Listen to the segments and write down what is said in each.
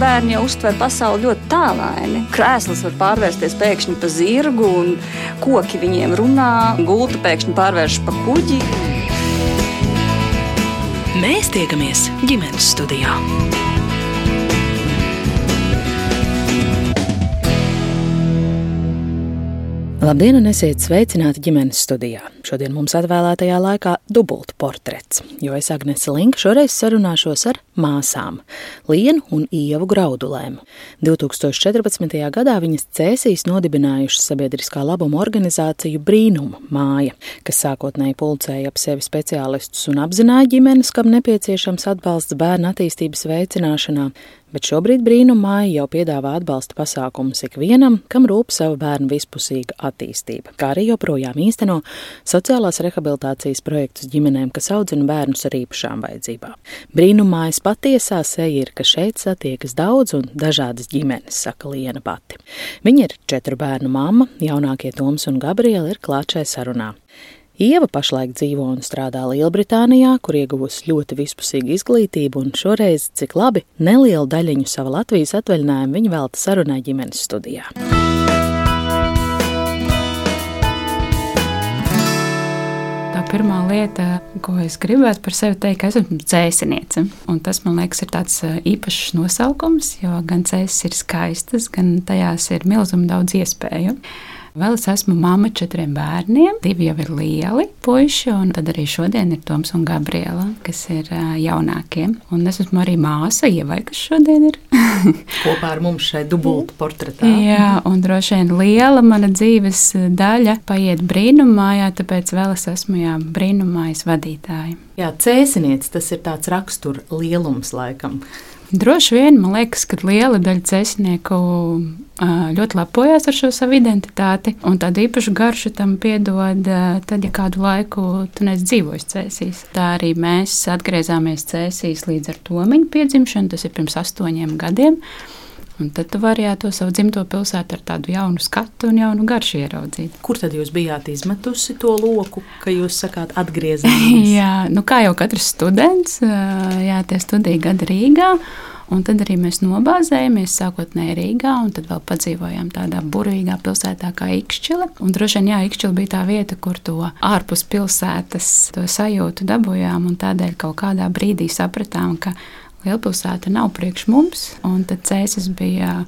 bērni jau uztver pasauli ļoti tālaini. Krēsls var pārvērsties pēkšņi par zirgu, un koki viņiem runā, gulta pēkšņi pārvēršas par kuģi. Mēs tiekamies ģimenes studijā. Labdien, un esiet sveicināti ģimenes studijā. Šodien mums atvēlētajā laikā dubultu portrets, jo es Agnese Linka šoreiz sarunāšos ar māsām Lienu un Ievu Graudulēm. 2014. gadā viņas cēsīs nodibinājušas sabiedriskā labuma organizāciju Brīnuma māja, kas sākotnēji pulcēja ap sevi speciālistus un apzināja ģimenes, kam nepieciešams atbalsts bērnu attīstības veicināšanā, bet šobrīd brīnumā jau piedāvā atbalsta pasākumus ikvienam, kam rūp savu bērnu vispusīga attīstība, kā arī joprojām īsteno sociālās rehabilitācijas projektus ģimenēm, kas audzina bērnus ar īpašām vajadzībām. Brīnumājas patiesā seja ir, ka šeit satiekas daudz un dažādas ģimenes, saka Liena pati. Viņa ir četru bērnu mamma, jaunākie Toms un Gabriela ir klāčai sarunā. Ieva pašlaik dzīvo un strādā Lielbritānijā, kur ieguvusi ļoti vispusīgu izglītību, un šoreiz, cik labi, nelielu daļiņu sava Latvijas atvaļinājuma viņa velta sarunai ģimenes studijā. Tā pirmā lieta, ko es gribētu par sevi teikt, ka esmu dzēsiniece. Un tas man liekas, ir tāds īpašs nosaukums, jo gan dzēsis ir skaistas, gan tajās ir milzīgi daudz iespēju. Vēl es esmu mamma četriem bērniem. Divi jau ir lieli puiši, un tad arī šodien ir Toms un Gabriela, kas ir jaunākie. Un es esmu arī māsa, Ievai, kas šodien ir. Kopā ar mums šeit dubultā portretā. Jā, un droši vien liela mana dzīves daļa paiet brīnumā, tāpēc vēl es esmu jā, brīnumājas vadītāja. Jā, cēsinieks tas ir tāds rakstura lielums laikam. Droši vien man liekas, ka liela daļa cēsinieku ļoti lepojas ar šo savu identitāti, un tādu īpašu garšu tam piedod, tad, ja kādu laiku tu neesi dzīvojis cēsīs. Tā arī mēs atgriezāmies cēsīs līdz ar Tomiņu piedzimšanu, tas ir pirms astoņiem gadiem. Un tad tu vari jā, to savu dzimto pilsētu ar tādu jaunu skatu un jaunu garšu ieraudzīt. Kur tad jūs bijāt izmetusi to loku, ka jūs sakāt, atgriezāmies? jā, nu kā jau katrs students, jā, tie studiju gadi Rīgā. Un tad arī mēs nobāzējāmies sākotnēji Rīgā, un tad vēl padzīvojām tādā burvīgā pilsētā kā Ikšķile. Un droši vien, jā, Ikšķile bija tā vieta, kur to ārpus pilsētas to sajūtu dabūjām, un tādēļ kaut kādā brīdī sapratām, ka lielpilsēta nav priekš mums, un tad cēsis bija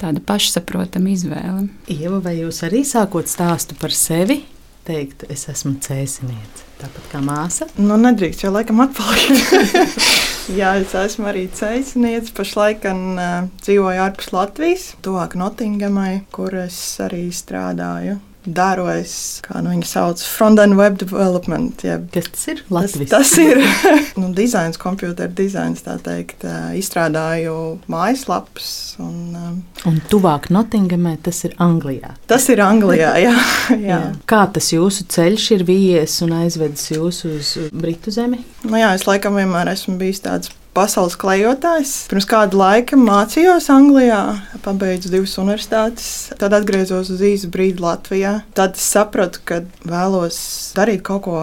tāda pašsaprotama izvēle. Ieva, vai jūs arī sākot stāstu par sevi? Teikt, es esmu cēsiniece, tāpat kā māsa. Nu, nedrīkst jau laikam atpalikt. Jā, es esmu arī cēsiniece. Pašlaik uh, dzīvoju ārpus Latvijas, tuvāk Nottingamai, kur es arī strādāju es, kā nu viņi sauc, front-end web development. Jeb, Kas tas ir? Latvijas. Tas, tas ir nu, dizains, computer dizains, tā teikt. Izstrādāju mājaslapas. Un, um, un tuvāk Nottingamē tas ir Anglijā. Tas ir Anglijā, jā. jā. jā. Kā tas jūsu ceļš ir vijies un aizvedis jūs uz Britu zemi? Nu, jā, es laikam vienmēr esmu bijis tāds pasaules klejotājs. Pirms kāda laika mācījos Anglijā, pabeidzu divas universitātes, tad atgriezos uz īsu brīdi Latvijā. Tad sapratu, ka vēlos darīt kaut ko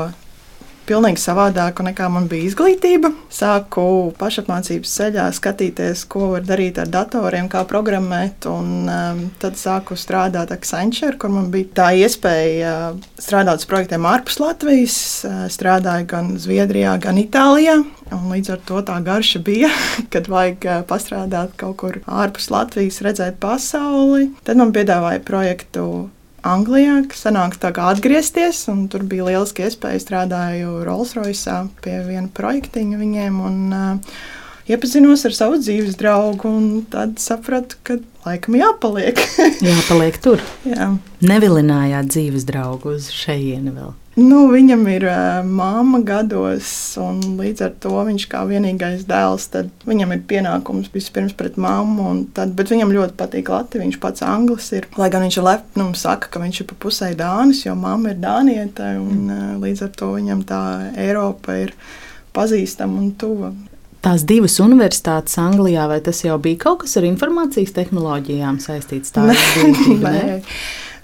pilnīgi savādāku nekā man bija izglītība. Sāku pašapmācības ceļā skatīties, ko var darīt ar datoriem, kā programmēt. Un, um, tad sāku strādāt Accenture, kur man bija tā iespēja strādāt uz projektiem ārpus Latvijas. Uh, strādāju gan Zviedrijā, gan Itālijā. Un līdz ar to tā garša bija, kad vajag uh, pastrādāt kaut kur ārpus Latvijas, redzēt pasauli. Tad man piedāvāja projektu Anglijā, kas sanāks tā kā atgriezties. Tur bija lieliski iespēja strādāju Rolls-Royce pie viena projektiņa viņiem. Un, uh, Iepazinos ar savu dzīves draugu, un tad sapratu, ka laikam jāpaliek. jāpaliek tur. Jā. Nevilinājāt dzīves draugu uz šejieni vēl. Nu, viņam ir uh, māma gados, un līdz ar to viņš kā vienīgais dēls, tad viņam ir pienākums vispirms pret mammu. Tad, bet viņam ļoti patīk Latvija. Viņš pats anglis ir. Lai gan viņš ir lepnums, saka, ka viņš ir pa pusē dānis, jo mamma ir dāniete, un uh, līdz ar to viņam tā Eiropa ir pazīstama un tuva. Tās divas universitātes Anglijā, vai tas jau bija kaut kas ar informācijas tehnoloģijām saistīts? Tā ir.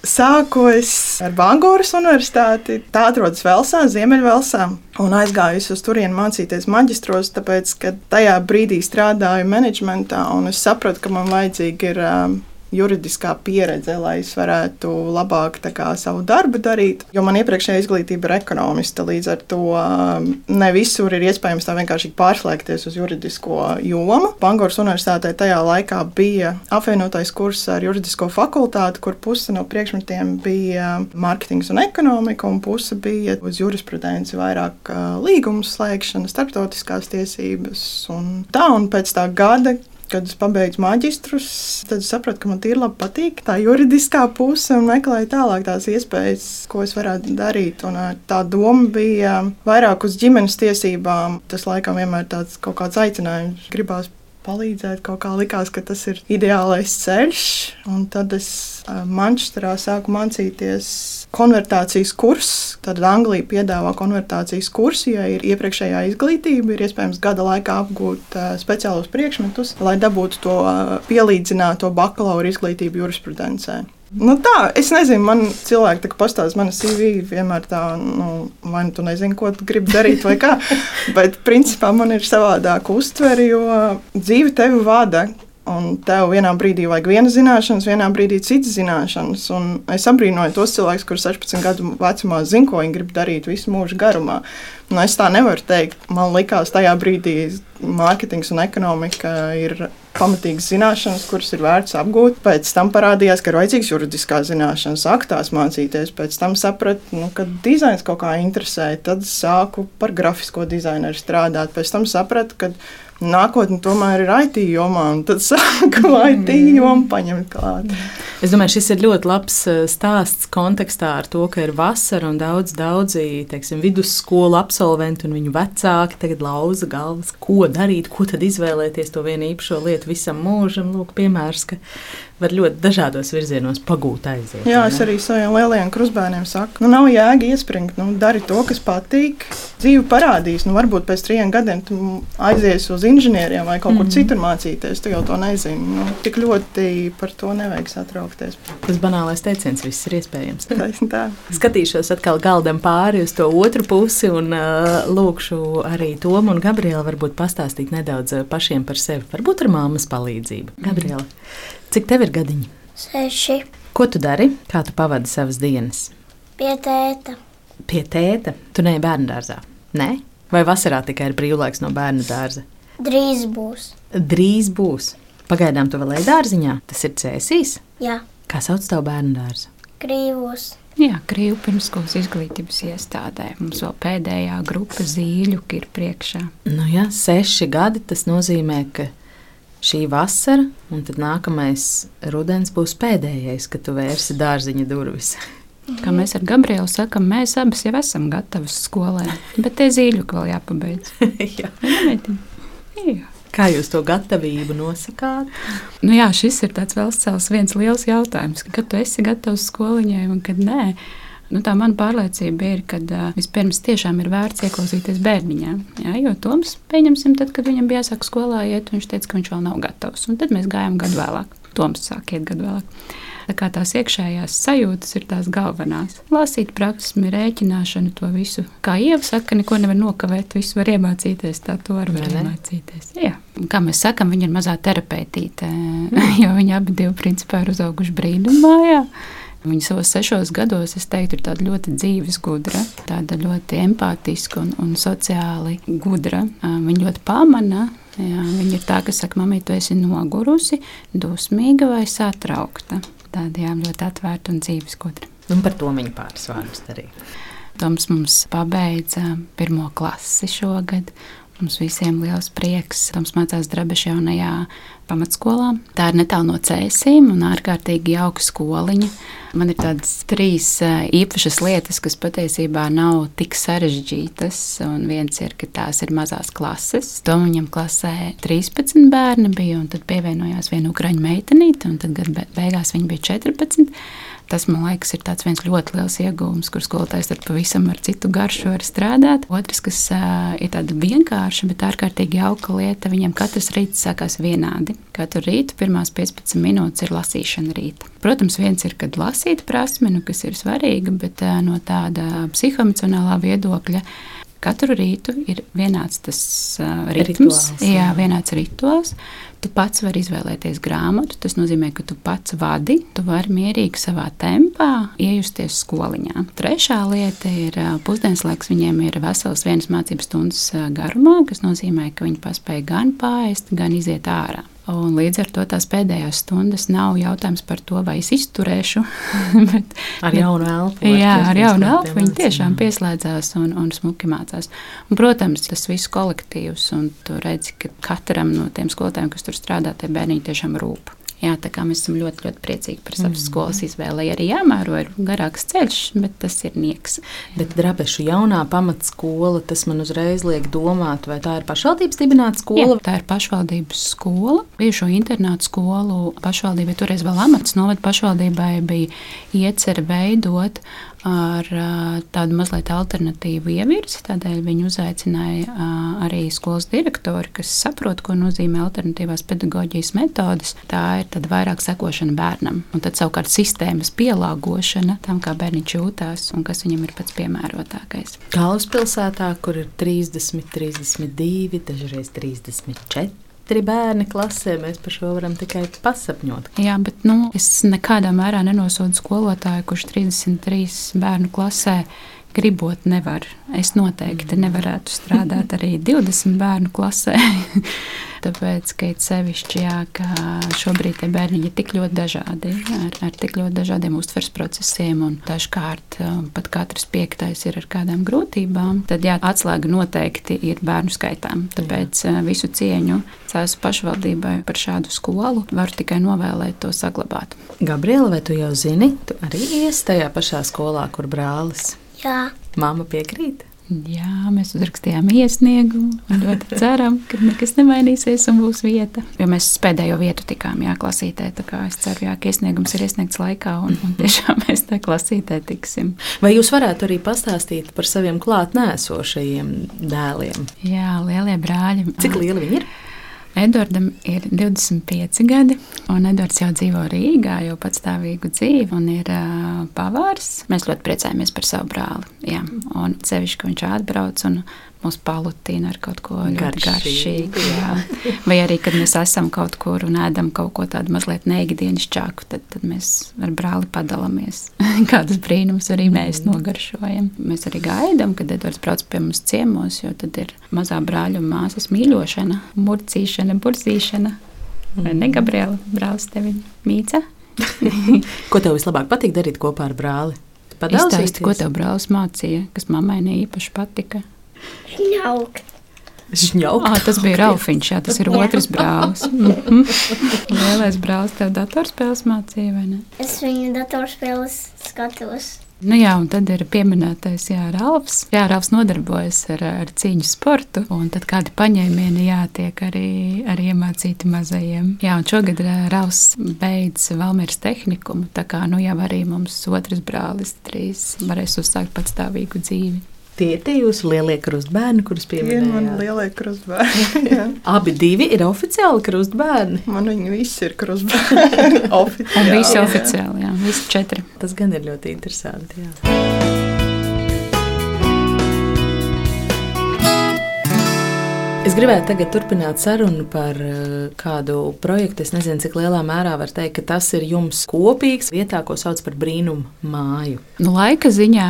Sāku es ar Bangoras universitāti. Tā atrodas Velsā, Ziemeļvelsā. Un aizgāju uz turieni mācīties maģistros, tāpēc, ka tajā brīdī strādāju menedžmentā, un es sapratu, ka man vajadzīgi ir um, juridiskā pieredze, lai es varētu labāk kā, savu darbu darīt. Jo man iepriekšējā izglītība ir ekonomista, līdz ar to um, ne visur ir iespējams tā vienkārši pārslēgties uz juridisko jomu. Bangoras universitātē tajā laikā bija apvienotais kurs ar juridisko fakultāti, kur puse no priekšmetiem bija mārketings un ekonomika, un puse bija uz jurisprudenci vairāk uh, līgumu slēgšana, starptautiskās tiesības un tā. Un pēc tā gada, Kad es pabeidzu maģistrus, tad sapratu, ka man tīri labi patīk tā juridiskā puse un meklēju tālāk tās iespējas, ko es varētu darīt. Un tā doma bija vairāk uz ģimenes tiesībām. Tas laikam vienmēr tāds kaut kāds aicinājums gribās palīdzēt. Kaut kā likās, ka tas ir ideālais ceļš. Un tad es Manchesterā sāku mācīties konvertācijas kursus. Tad Anglija piedāvā konvertācijas kursu, ja ir iepriekšējā izglītība, ir iespējams gada laikā apgūt speciālus priekšmetus, lai dabūtu to pielīdzināto bakalaura izglītību jurisprudencē. Nu tā, es nezinu, man cilvēki tā pastāsta, mana CV vienmēr tā, nu, vai nu tu nezini, ko tu gribi darīt, vai kā. Bet principā man ir savādāka uztvere, jo dzīve tevi vada. Un tev vienā brīdī vajag vienas zināšanas, vienā brīdī citas zināšanas. Un es abrīnoju tos cilvēkus, kuriem 16 gadu vecumā zina, ko viņi grib darīt visu mūžu garumā. Un es tā nevaru teikt. Man liekas, tajā brīdī mārketings un ekonomika ir pamatīgas zināšanas, kuras ir vērts apgūt. Pēc tam parādījās, ka ir vajadzīgs juridiskās zināšanas, aktās mācīties. Pēc tam sapratu, nu, ka dizains kaut kā interesē. Tad sāku par grafisko dizaineru strādāt. Pēc tam sapratu, ka nākotne tomēr ir IT jomā, un tad sāku IT jomu paņemt klāt. Es domāju, šis ir ļoti labs eh, stāsts kontekstā ar to, ka ir vasara un daudz, daudzi teiksim, vidusskolu absolventi un viņu vecāki tagad lauza galvas, ko darīt, ko tad izvēlēties to vienu īpašo lietu visam mūžam. Lūk, piemērs, ka var ļoti dažādos virzienos pagūt aiziet. Jā, es arī saviem lielajiem krustbērniem saku, nu nav jēga iespringt, nu dari to, kas patīk. Dzīve parādīs, nu varbūt pēc trim gadiem tu aizies uz inženieriem vai kaut kur mm -hmm. citur mācīties, tu jau to nezini. Nu, tik ļoti par to nevajag satraukties. Tas banālais teiciens, viss ir iespējams. tā. Skatīšos atkal galdam pāri uz to otru pusi un uh, lūkšu arī Tomu un Gabrielu varbūt pastāstīt nedaudz pašiem par sevi, varbūt ar māmas palīdzību. Gabriela. Mm -hmm. Cik tev ir gadiņi? Seši. Ko tu dari? Kā tu pavadi savas dienas? Pie tēta. Pie tēta? Tu neej bērnu dārzā? Nē? Vai vasarā tikai ir brīvlaiks no bērnu dārza? Drīz būs. Drīz būs. Pagaidām tu vēl ej dārziņā. Tas ir cēsīs. Jā. Kā sauc tavu bērnu dārzu? Krīvos. Jā, Krīvu pirmskolas izglītības iestādē. Mums vēl pēdējā grupa zīļu ir priekšā. Nu jā, seši gadi tas nozīmē, ka šī vasara, un tad nākamais rudens būs pēdējais, kad tu vērsi dārziņa durvis. Kā mēs ar Gabrielu sakām, mēs abas jau esam gatavas skolai, bet te zīļuki vēl jāpabeidz. jā. jā. Kā jūs to gatavību nosakāt? Nu jā, šis ir vēl viens liels jautājums. Kad tu esi gatavs skoliņai un kad nē. Nu, tā mana pārliecība ir, ka vispirms tiešām ir vērts ieklausīties bērniņā. Jā, jo Toms, pieņemsim, tad, kad viņam bija jāsāk skolā iet, viņš teica, ka viņš vēl nav gatavs. Un tad mēs gājām gadu vēlāk. Toms sāk iet gadu vēlāk. Tā kā tās iekšējās sajūtas ir tās galvenās. Lasīt, praksmi, rēķināšanu, to visu. Kā Ieva saka, neko nevar nokavēt, visu var iemācīties, tā to var, var iemācīties. Jā. Kā mēs sakām, viņa ir mazā terapeitīte, jo viņi abi divi principā ir uzauguši brīdumā. Jā. Viņa savos sešos gados, es teiktu, ir tāda ļoti dzīves, gudra, tāda ļoti empātiska un, un sociāli gudra. Viņa ļoti pamana. Jā, viņa ir tā, kas saka, mamma, tu esi nogurusi, dusmīga vai satraukta. Tāda jā, ļoti atvērta un dzīves gudra. Un par to viņa pāris vārdus arī. Toms mums pabeidza pirmo klasi šogad. Mums visiem liels prieks. Toms mācās Drabeša jaunajā pamatskolā. Tā ir netālu no cēsīm un ārkārtīgi jauka skoliņa. Man ir tādas trīs īpašas lietas, kas patiesībā nav tik sarežģītas. Un viens ir, ka tās ir mazās klases. Tom viņam klasē 13 bērni bija, un tad pievienojās viena ukraiņu meitenīte, un tad beigās viņa bija 14. Tas, man liekas, ir viens ļoti liels iegūms, kur skolotājs ar pavisam ar citu garšu var strādāt. Otrs, kas uh, ir tāda vienkārša, bet ārkārtīgi jauka lieta, viņiem katrs rīts sākās vienādi. Katru rītu pirmās 15 minūtes ir lasīšana rīta. Protams, viens ir, kad iemācīta prasme, nu, kas ir svarīga, bet no tāda psihoemocionālā viedokļa katru rītu ir vienāds tas uh, ritms, rituāls, jā. jā, vienāds rituāls. Tu pats vari izvēlēties grāmatu. Tas nozīmē, ka tu pats vadi, tu vari mierīgi savā tempā iejusties skoliņā. Trešā lieta ir pusdienas laiks. Viņiem ir vesels vienas mācības stundas garumā, kas nozīmē, ka viņi paspēja gan pāriest, gan iziet ārā. Un līdz ar to tās pēdējās stundas nav jautājums par to, vai es izturēšu. bet, ar jaunu elpu. Jā, ar jaunu elpu viņi tiešām pieslēdzās un, un smuki mācās. Un, protams, tas viss kolektīvs, un tu redzi, ka katram no tiem skolotājiem, kas tur strādā, tie bērniņi tiešām rūp. Jā, tā kā mēs esam ļoti, ļoti priecīgi par savas mm. skolas izvēli. Arī jāmēro ir garāks ceļš, bet tas ir nieks. Bet Drabešu jaunā pamatskola, tas man uzreiz liek domāt, vai tā ir pašvaldības dibināta skola? Jā, tā ir pašvaldības skola. Bijušo internātu skolu pašvaldībai, toreiz vēl amats novada pašvaldībai bija iecer veidot ar tādu mazliet alternatīvu ievirzi. Tādēļ viņi uzaicināja arī skolas direktori, kas saprot, ko nozīmē alternatīvās pedagoģijas metodes. Tā ir vairāk sekošana bērnam, un tad savukārt sistēmas pielāgošana tam, kā bērniņš jūtās un kas viņam ir pats piemērotākais. Galvaspilsētā, kur ir 30, 32, dažreiz 34 četri bērni klasē. Mēs par šo varam tikai pasapņot. Jā, bet nu, es nekādā mērā nenosodu skolotāju, kurš 33 bērnu klasē gribot nevar. Es noteikti nevarētu strādāt arī 20 bērnu klasē. Tāpēc, ka ir sevišķi, jā, ka šobrīd tie bērni ir tik ļoti dažādi, ar, ar tik ļoti dažādiem uztveres procesiem, un dažkārt um, pat katrs piektais ir ar kādām grūtībām. Tad jā, atslēga noteikti ir bērnu skaitām. Tāpēc jā. Uh, visu cieņu Cēzu pašvaldībai par šādu skolu varu tikai novēlēt to saglabāt. Gabriela, vai tu jau zini, tu arī iesi tajā pašā skolā, kur brālis? Jā. Māma piekrīt. Jā, mēs uzrakstījām iesniegumu un ļoti ceram, ka nekas nemainīsies un būs vieta. Jo mēs pēdējo vietu tikām jā, klasītē. Es ceru, jā, ka iesniegums ir iesniegts laikā un, un tiešām mēs tā klasītē tiksim. Vai jūs varētu arī pastāstīt par saviem klātnēsošajiem dēliem? Jā, lielie brāļi. Cik lieli viņi ir? Edvardam ir 25 gadi, un Edvards jau dzīvo Rīgā, jau patstāvīgu dzīvi, un ir uh, pavārs. Mēs ļoti priecājamies par savu brāli. Jā, un sevišķi, ka viņš atbrauc un mūs palutina ar kaut ko ļoti garšīgu. garšīgu Vai arī, kad mēs esam kaut kur un ēdam kaut ko tādu mazliet neikdienišķāku, tad, tad mēs ar brāli padalāmies. Kādas brīnums arī mēs mm. nogaršojam. Mēs arī gaidām, kad Edvards brauc pie mums ciemos, jo tad ir mazā brāļa un māsas mīļošana, murcīšana, burzīšana. Vai ne, mm. Gabriela, brālis tevi mīca? ko tev vislabāk patīk darīt kopā ar brāli? Izstāsti, ko tev brālis mācīja, kas mammai ne īpaši patika. Žņaukt. Žņaukt. Ah, tas bija Raufiņš, jā, tas ir otrs brālis. Mhm. Lielais brālis tev datorspēles mācīja, vai ne? Es viņu datorspēles skatos. Nu jā, un tad ir pieminētais jā, Rāvs. Jā, Rāvs nodarbojas ar, ar cīņu sportu, un tad kādi paņēmieni jātiek arī, arī iemācīti mazajiem. Jā, un šogad Rāvs beidz Valmieras tehnikumu, tā kā nu jau arī mums otrs brālis trīs varēs uzsākt patstāvīgu dzīvi. Tie ir tie jūsu lielie krustbērni, kurus pieminējāt. Tie ir mani lielie krustbērni. Abi divi ir oficiāli krustbērni. Man viņi visi ir krustbērni. oficiāli. Un visi oficiāli, jā, visi četri. Tas gan ir ļoti interesanti. Jā. Es gribētu tagad turpināt sarunu par uh, kādu projektu. Es nezinu, cik lielā mērā var teikt, ka tas ir jums kopīgs vietā, ko sauc par brīnumu māju. Nu, laika ziņā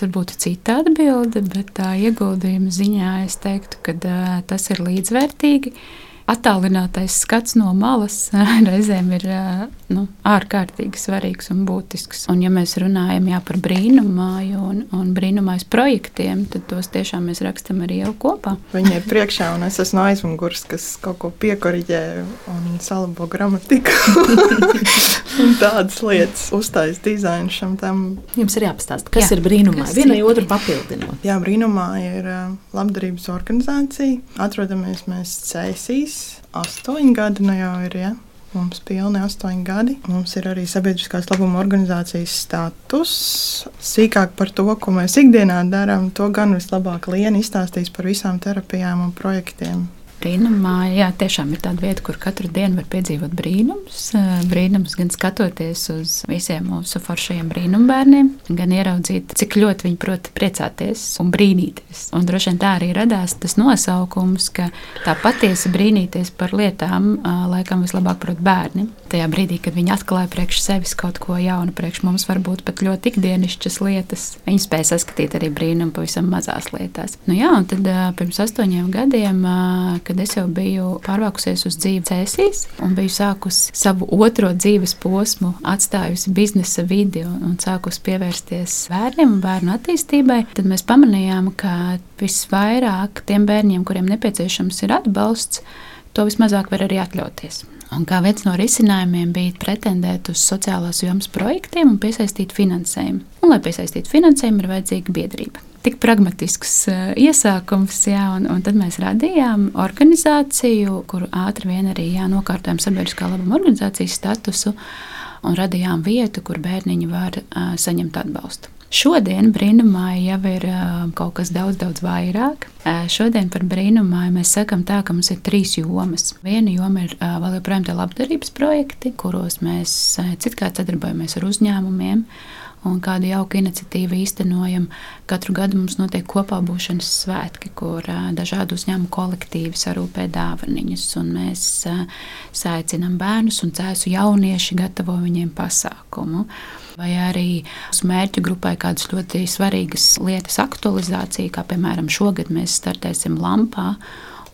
tur būtu cita atbilde, bet tā ieguldījuma ziņā es teiktu, ka uh, tas ir līdzvērtīgi attālinātais skats no malas reizēm ir nu, ārkārtīgi svarīgs un būtisks. Un, ja mēs runājam jā, par brīnumāju un, un brīnumājas projektiem, tad tos tiešām mēs rakstam arī jau kopā. Viņi ir priekšā, un es esmu aizmugurs, kas kaut ko piekoriģē un salabo gramatiku. un tādas lietas uztais dizainu šam tam. Jums ir jāpastāst, kas jā. ir brīnumāja. Vienai otru papildinot. Jā, brīnumāja ir labdarības organizācija. Atrodamies mēs Cēsīs astoņi gadi nu jau ir. Ja? Mums ir pilni astoņi gadi. Mums ir arī sabiedriskās labuma organizācijas status. Sīkāk par to, ko mēs ikdienā darām, to gan vislabāk Liena izstāstīs par visām terapijām un projektiem. Brīnumā, jā, tiešām ir tāda vieta, kur katru dienu var piedzīvot brīnums. Brīnums gan skatoties uz visiem mūsu foršajiem brīnumbērniem, gan ieraudzīt, cik ļoti viņi prot priecāties un brīnīties. Un droši vien tā arī radās tas nosaukums, ka tā patiesi brīnīties par lietām, laikam vislabāk prot bērni. Tajā brīdī, kad viņi atklāja priekš sevis kaut ko jaunu, priekš mums varbūt pat ļoti ikdienišķas lietas, viņi spēja saskatīt arī brīnumu pavisam mazās lietās. Nu jā, un tad pirms astoņiem gadiem, kad es jau biju pārvākusies uz dzīvi cēsīs un biju sākusi savu otro dzīves posmu, atstājusi biznesa vidi un sākusi pievērsties bērniem un bērnu attīstībai, tad mēs pamanījām, ka visvairāk tiem bērniem, kuriem nepieciešams ir atbalsts, to vismazāk var arī atļauties. Un kā viens no risinājumiem bija pretendēt uz sociālās jomas projektiem un piesaistīt finansējumu. Un, lai piesaistītu finansējumu, ir vajadzīga biedrība tik pragmatisks uh, iesākums, jā, un, un tad mēs radījām organizāciju, kuru ātri vien arī jā, nokārtojam sabiedriskā labuma organizācijas statusu un radījām vietu, kur bērniņi var uh, saņemt atbalstu. Šodien brīnumā jau ir uh, kaut kas daudz, daudz vairāk. Uh, šodien par brīnumā mēs sakām tā, ka mums ir trīs jomas. Viena joma ir uh, vēl joprojām tie labdarības projekti, kuros mēs uh, citkārt sadarbojamies ar uzņēmumiem un kādu jauku iniciatīvu īstenojam. Katru gadu mums notiek kopā būšanas svētki, kur dažādu uzņēmumu kolektīvi sarūpē dāvaniņas, mēs saicinām bērnus un cēsu jaunieši gatavo viņiem pasākumu. Vai arī uz mērķu grupai kādas ļoti svarīgas lietas aktualizācija, kā piemēram šogad mēs startēsim lampā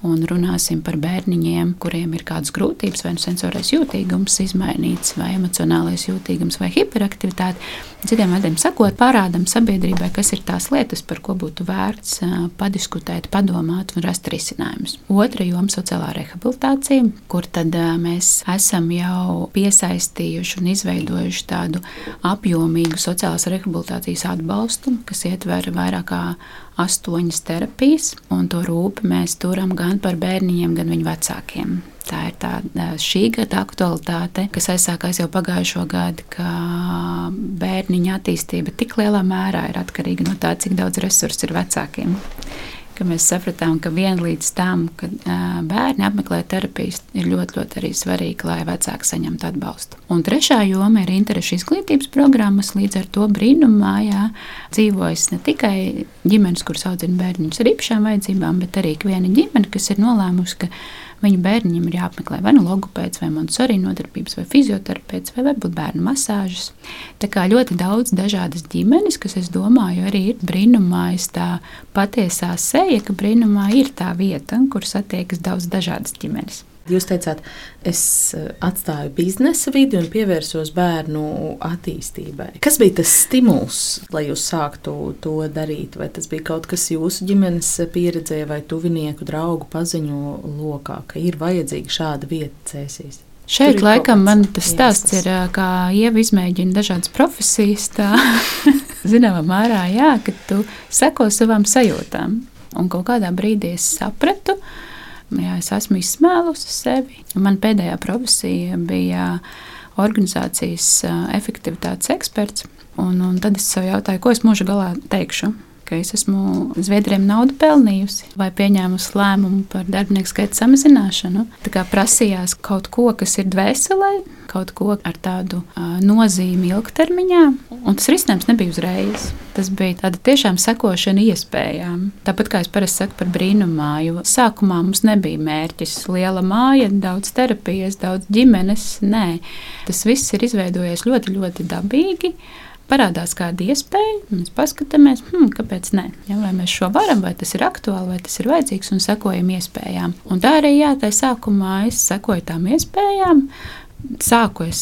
un runāsim par bērniņiem, kuriem ir kādas grūtības, vai nu sensorais jūtīgums izmainīts, vai emocionālais jūtīgums, vai hiperaktivitāte. Citiem vārdiem sakot, parādām sabiedrībai, kas ir tās lietas, par ko būtu vērts padiskutēt, padomāt un rast risinājumus. Otra joma - sociālā rehabilitācija, kur tad mēs esam jau piesaistījuši un izveidojuši tādu apjomīgu sociālās rehabilitācijas atbalstu, kas ietver vairāk kā astoņas terapijas, un to rūpi mēs turam gan par bērniem, gan viņu vecākiem. Tā ir tā šī gada aktualitāte, kas aizsākās jau pagājušo gadu, ka bērniņa attīstība tik lielā mērā ir atkarīga no tā, cik daudz resursu ir vecākiem ka mēs sapratām, ka vienlīdz tam, kad bērni apmeklē terapijas, ir ļoti, ļoti arī svarīgi, lai vecāki saņemtu atbalstu. Un trešā joma ir interešu izglītības programmas. Līdz ar to brīnummājā dzīvojas ne tikai ģimenes, kuras audzina bērniņus ar īpašām vajadzībām, bet arī viena ģimene, kas ir nolēmusi, ka Viņu bērniem ir jāapmeklē vai nu logopēds, vai monsorī nodarbības, vai fizioterapeits, vai varbūt bērnu masāžas. Tā kā ļoti daudz dažādas ģimenes, kas, es domāju, arī ir brīnumājas tā patiesā seja, ka brīnumā ir tā vieta, kur satiekas daudz dažādas ģimenes. Jūs teicāt, es eh, atstāju biznesa vidi un pievērsos bērnu attīstībai. Kas bija tas stimuls, lai jūs sāktu to darīt? Vai tas bija kaut kas jūsu ģimenes pieredzē, vai tuvinieku, draugu paziņu lokā, ka ir vajadzīga šāda vieta cēsīs? Šeit laikam man tas stāsts ir, kā Ieva izmēģina dažādas profesijas. Tā, zināmā mērā, jā, ka tu seko savām sajūtām. Un kaut kādā brīdī es sapratu, ka Jā, es esmu izsmēlusi sevi. Man pēdējā profesija bija organizācijas efektivitātes eksperts. Un, un tad es sev jautāju, ko es mūža galā teikšu ka es esmu Zviedrijam naudu pelnījusi vai pieņēmusi lēmumu par darbinieku skaita samazināšanu. Tā kā prasījās kaut ko, kas ir dvēselē, kaut ko ar tādu uh, nozīmi ilgtermiņā, un tas risinājums nebija uzreiz. Tas bija tāda tiešām sekošana iespējām. Tāpat kā es parasti saku par brīnummāju, sākumā mums nebija mērķis liela māja, daudz terapijas, daudz ģimenes. Nē, tas viss ir izveidojies ļoti, ļoti dabīgi parādās kāda iespēja, mēs paskatāmies, hmm, kāpēc ne. Ja, vai mēs šo varam, vai tas ir aktuāli, vai tas ir vajadzīgs, un sekojam iespējām. Un tā arī jā, tā sākumā es sekoju tām iespējām. Sāku es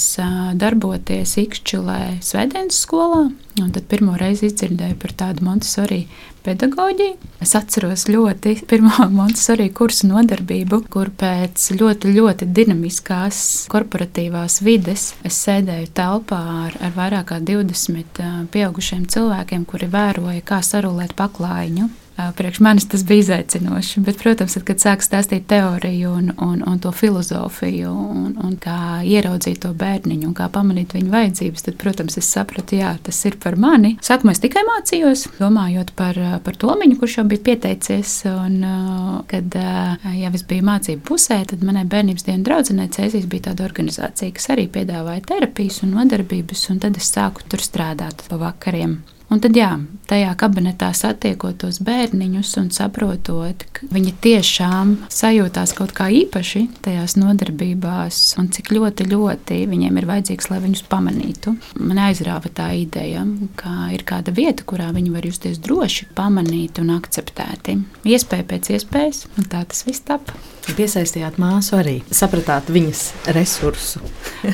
darboties Ikšķilē, Svētdienas skolā, tad pirmo reizi izdzirdēju par tādu Montesori pedagoģiju. Es atceros ļoti pirmo Montesori kursu nodarbību, kur pēc ļoti, ļoti dinamiskās korporatīvās vides es sēdēju telpā ar, ar vairāk kā 20 pieaugušiem cilvēkiem, kuri vēroja, kā sarulēt paklājiņu Priekš manis tas bija izaicinoši. Bet, protams, tad, kad sāk stāstīt teoriju un, un, un to filozofiju, un, un kā ieraudzīt to bērniņu, un kā pamanīt viņa vajadzības, tad, protams, es sapratu, jā, tas ir par mani. Sākumā es tikai mācījos, domājot par, par Tomiņu, kurš jau bija pieteicies. Un, kad jau es biju mācību pusē, tad manai bērnības dienas draudzenei Cēsīs bija tāda organizācija, kas arī piedāvāja terapijas un nodarbības, un tad es sāku tur strādāt pa vakariem. Un tad, jā, tajā kabinetā satiekot tos bērniņus un saprotot, ka viņi tiešām sajūtās kaut kā īpaši tajās nodarbībās, un cik ļoti, ļoti viņiem ir vajadzīgs, lai viņus pamanītu. Man aizrāva tā ideja, ka ir kāda vieta, kurā viņi var justies droši, pamanīti un akceptēti. Iespēja pēc iespējas, un tā tas viss tapa. Piesaistījāt māsu arī, sapratāt viņas resursu.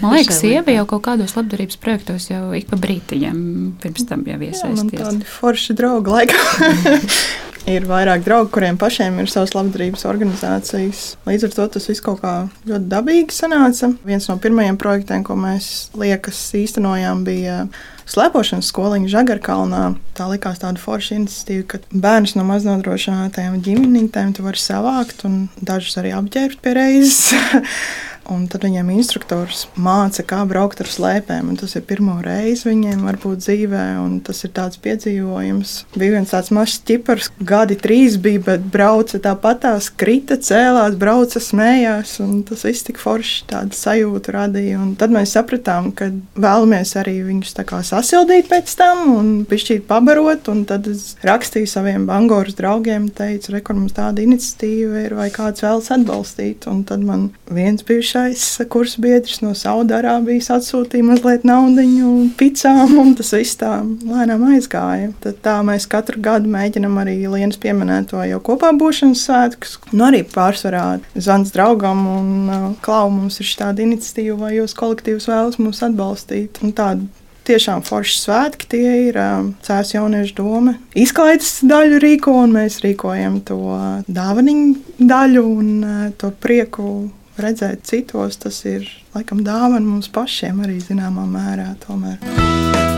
Man liekas, sieva jau kaut kādos labdarības projektos jau ik pa brītiņam pirms tam jau iesaistījās Jā, man tādi forši draugi laikam. ir vairāk draugu, kuriem pašiem ir savas labdarības organizācijas. Līdz ar to tas viss kaut kā ļoti dabīgi sanāca. Viens no pirmajiem projektiem, ko mēs liekas īstenojām, bija slēpošanas skoliņa Žagarkalnā. Tā likās tāda forša iniciatīva, ka bērnus no maznodrošinātajām ģimenītēm tu vari savākt un dažus arī apģērbt pie reizes. Un tad viņiem instruktors māca, kā braukt ar slēpēm. Tas ir pirmo reizi viņiem, varbūt dzīvē, un tas ir tāds piedzīvojums. Bija viens tāds mazs ķipars, gadi trīs bija, bet brauca tāpatās, krita, cēlās, brauca, smējās. Tas viss tik forši tādu sajūtu radīja. Un tad mēs sapratām, ka vēlamies arī viņus sasildīt pēc tam un pišķīt pabarot. Un tad es rakstīju saviem bangoras draugiem, teicu, re, kur mums tāda iniciatīva ir, vai kāds vēlas atbalstīt. Un tad man viens bijušais bijušais kursbiedrs no Saudārābijas atsūtīja mazliet naudiņu, picām, un tas viss tā lēnām aizgāja. Tad tā mēs katru gadu mēģinam arī Lienas pieminēto jau kopā būšanas svētkus. Nu, arī pārsvarā zvans draugam un uh, klau mums ir šāda iniciatīva, vai jūs kolektīvs vēlas mūs atbalstīt. Un tāda tiešām forši svētki. Tie ir um, Cēlus jauniešu doma. Izklaides daļu rīko, un mēs rīkojam to dāvaniņu daļu un uh, to prieku redzēt citos, tas ir laikam dāvana mums pašiem arī zināmā mērā. Tomēr.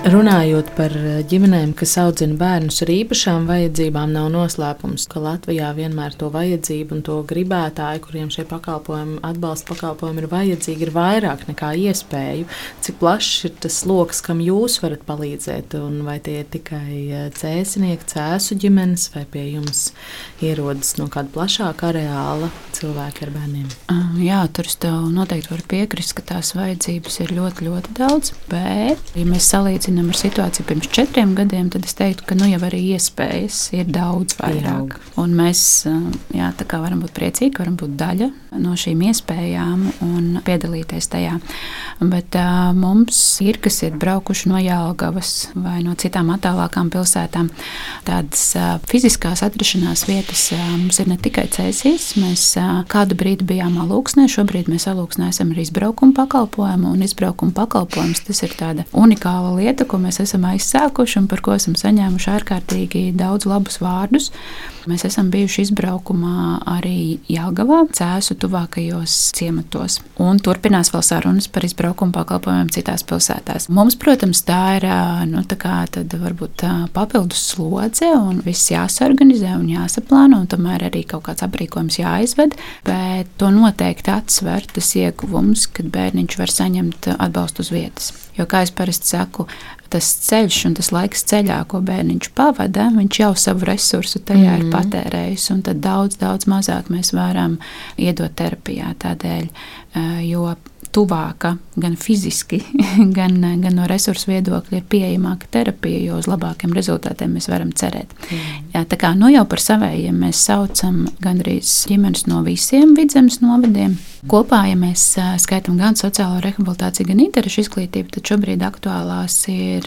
Runājot par eh, ģimenēm, kas audzina bērnus ar īpašām vajadzībām, nav noslēpums, ka Latvijā vienmēr to vajadzību un to gribētāju, kuriem šie pakalpojumi, atbalsta pakalpojumi ir vajadzīgi, ir vairāk nekā iespēju. Cik plašs ir tas lokus, kam jūs varat palīdzēt, un vai tie ir tikai eh, cēsinieki, cēsu ģimenes, vai pie jums ierodas no kāda plašāka areāla cilvēki ar bērniem? Jā, tur es tev noteikti varu piekrist, ka tās vajadzības ir ļoti, ļoti daudz, bet, ja mēs salīdzinām, salīdzinām ar situāciju pirms četriem gadiem, tad es teiktu, ka nu, jau arī iespējas ir daudz vairāk. Un mēs jā, varam būt priecīgi, varam būt daļa no šīm iespējām un piedalīties tajā. Bet uh, mums ir, kas ir braukuši no Jālgavas vai no citām attālākām pilsētām, tādas uh, fiziskās atrašanās vietas uh, mums ir ne tikai cēsīs. Mēs uh, kādu brīdi bijām alūksnē, šobrīd mēs alūksnē esam arī izbraukuma pakalpojumu, un izbraukuma pakalpojums tas ir tāda unikāla lieta lieta, ko mēs esam aizsākuši un par ko esam saņēmuši ārkārtīgi daudz labus vārdus. Mēs esam bijuši izbraukumā arī Jāgavā, Cēzu tuvākajos ciematos. Un turpinās vēl sarunas par izbraukumu pakalpojumiem citās pilsētās. Mums, protams, tā ir nu, tā kā, varbūt, papildus slodze un viss jāsorganizē un jāsaplāno, un tomēr arī kaut kāds aprīkojums jāizved. Bet to noteikti atsver tas ieguvums, kad bērniņš var saņemt atbalstu uz vietas. Jo, kā es parasti saku, tas ceļš un tas laiks ceļā, ko bērniņš pavada, viņš jau savu resursu tajā mm. ir mhm. patērējis. Tad daudz, daudz mazāk mēs varam iedot terapijā tādēļ, jo tuvāka gan fiziski, gan, gan no resursu viedokļa ir pieejamāka terapija, jo uz labākiem rezultātiem mēs varam cerēt. Mm. Jā, tā kā nu jau par savējiem mēs saucam gandrīz ģimenes no visiem vidzemes novadiem. Kopā, ja mēs skaitām gan sociālo rehabilitāciju, gan interešu izglītību, tad šobrīd aktuālās ir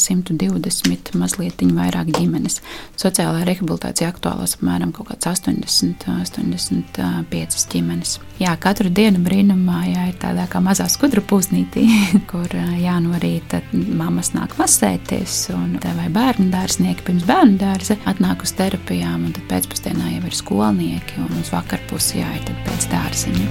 120 mazliet vairāk ģimenes. Sociālā rehabilitācija aktuālās apmēram 80, 85 ģimenes. Jā, katru dienu brīnumā jā, ir tādā kā mazā skudra pūznītī, kur jā, no rīta mammas nāk masēties, un vai bērnu dārznieki pirms bērnu dārza atnāk uz terapijām, un tad pēcpusdienā jau ir skolnieki, un uz vakarpusi jāiet pēc dārziņa.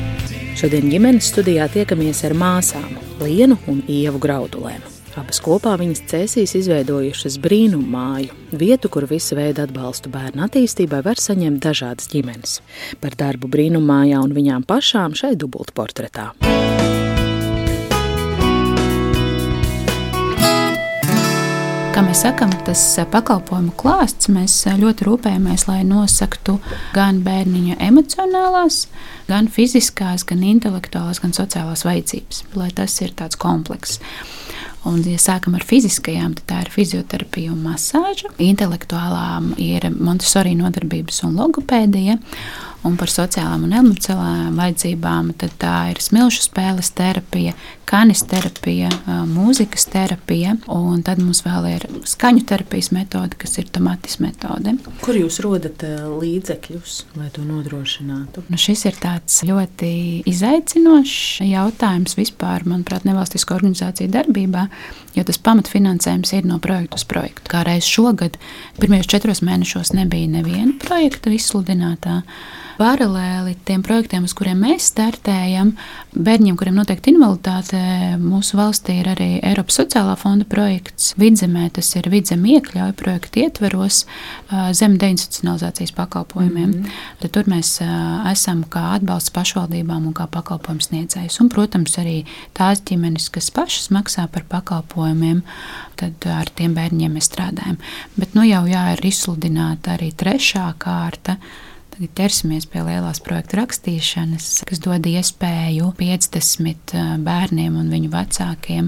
Šodien ģimenes studijā tiekamies ar māsām Lienu un Ievu Graudulēm. Abas kopā viņas cēsīs izveidojušas brīnumu māju, vietu, kur visu veidu atbalstu bērnu attīstībai var saņemt dažādas ģimenes. Par darbu brīnumu mājā un viņām pašām šai dubultportretā. Kā mēs sakām, tas pakalpojumu klāsts, mēs ļoti rūpējamies, lai nosaktu gan bērniņa emocionālās, gan fiziskās, gan intelektuālās, gan sociālās vajadzības, lai tas ir tāds komplekss. Un, ja sākam ar fiziskajām, tad tā ir fizioterapija un masāža. Intelektuālām ir Montesori nodarbības un logopēdija un par sociālām un emocionālām vajadzībām, tad tā ir smilšu spēles terapija, kanis terapija, mūzikas terapija, un tad mums vēl ir skaņu terapijas metode, kas ir tomatis metode. Kur jūs rodat līdzekļus, lai to nodrošinātu? Nu, šis ir tāds ļoti izaicinošs jautājums vispār, manuprāt, nevalstisko organizāciju darbībā, jo tas pamatfinansējums ir no projekta uz projektu. Kā reiz šogad, pirmajos četros mēnešos nebija neviena projekta izsludinātā. Paralēli tiem projektiem, uz kuriem mēs startējam, bērniem, kuriem noteikti invaliditāte, mūsu valstī ir arī Eiropas sociālā fonda projekts. Vidzemē tas ir vidzemē iekļauju projektu ietveros zem deinstitucionalizācijas pakalpojumiem. Mm -hmm. Tad tur mēs esam kā atbalsts pašvaldībām un kā pakalpojumu sniedzējs. Un, protams, arī tās ģimenes, kas pašas maksā par pakalpojumiem, tad ar tiem bērniem mēs strādājam. Bet nu jau jā, ir izsludināta arī trešā kārta. Tagad ķersimies pie lielās projekta rakstīšanas, kas dod iespēju 50 bērniem un viņu vecākiem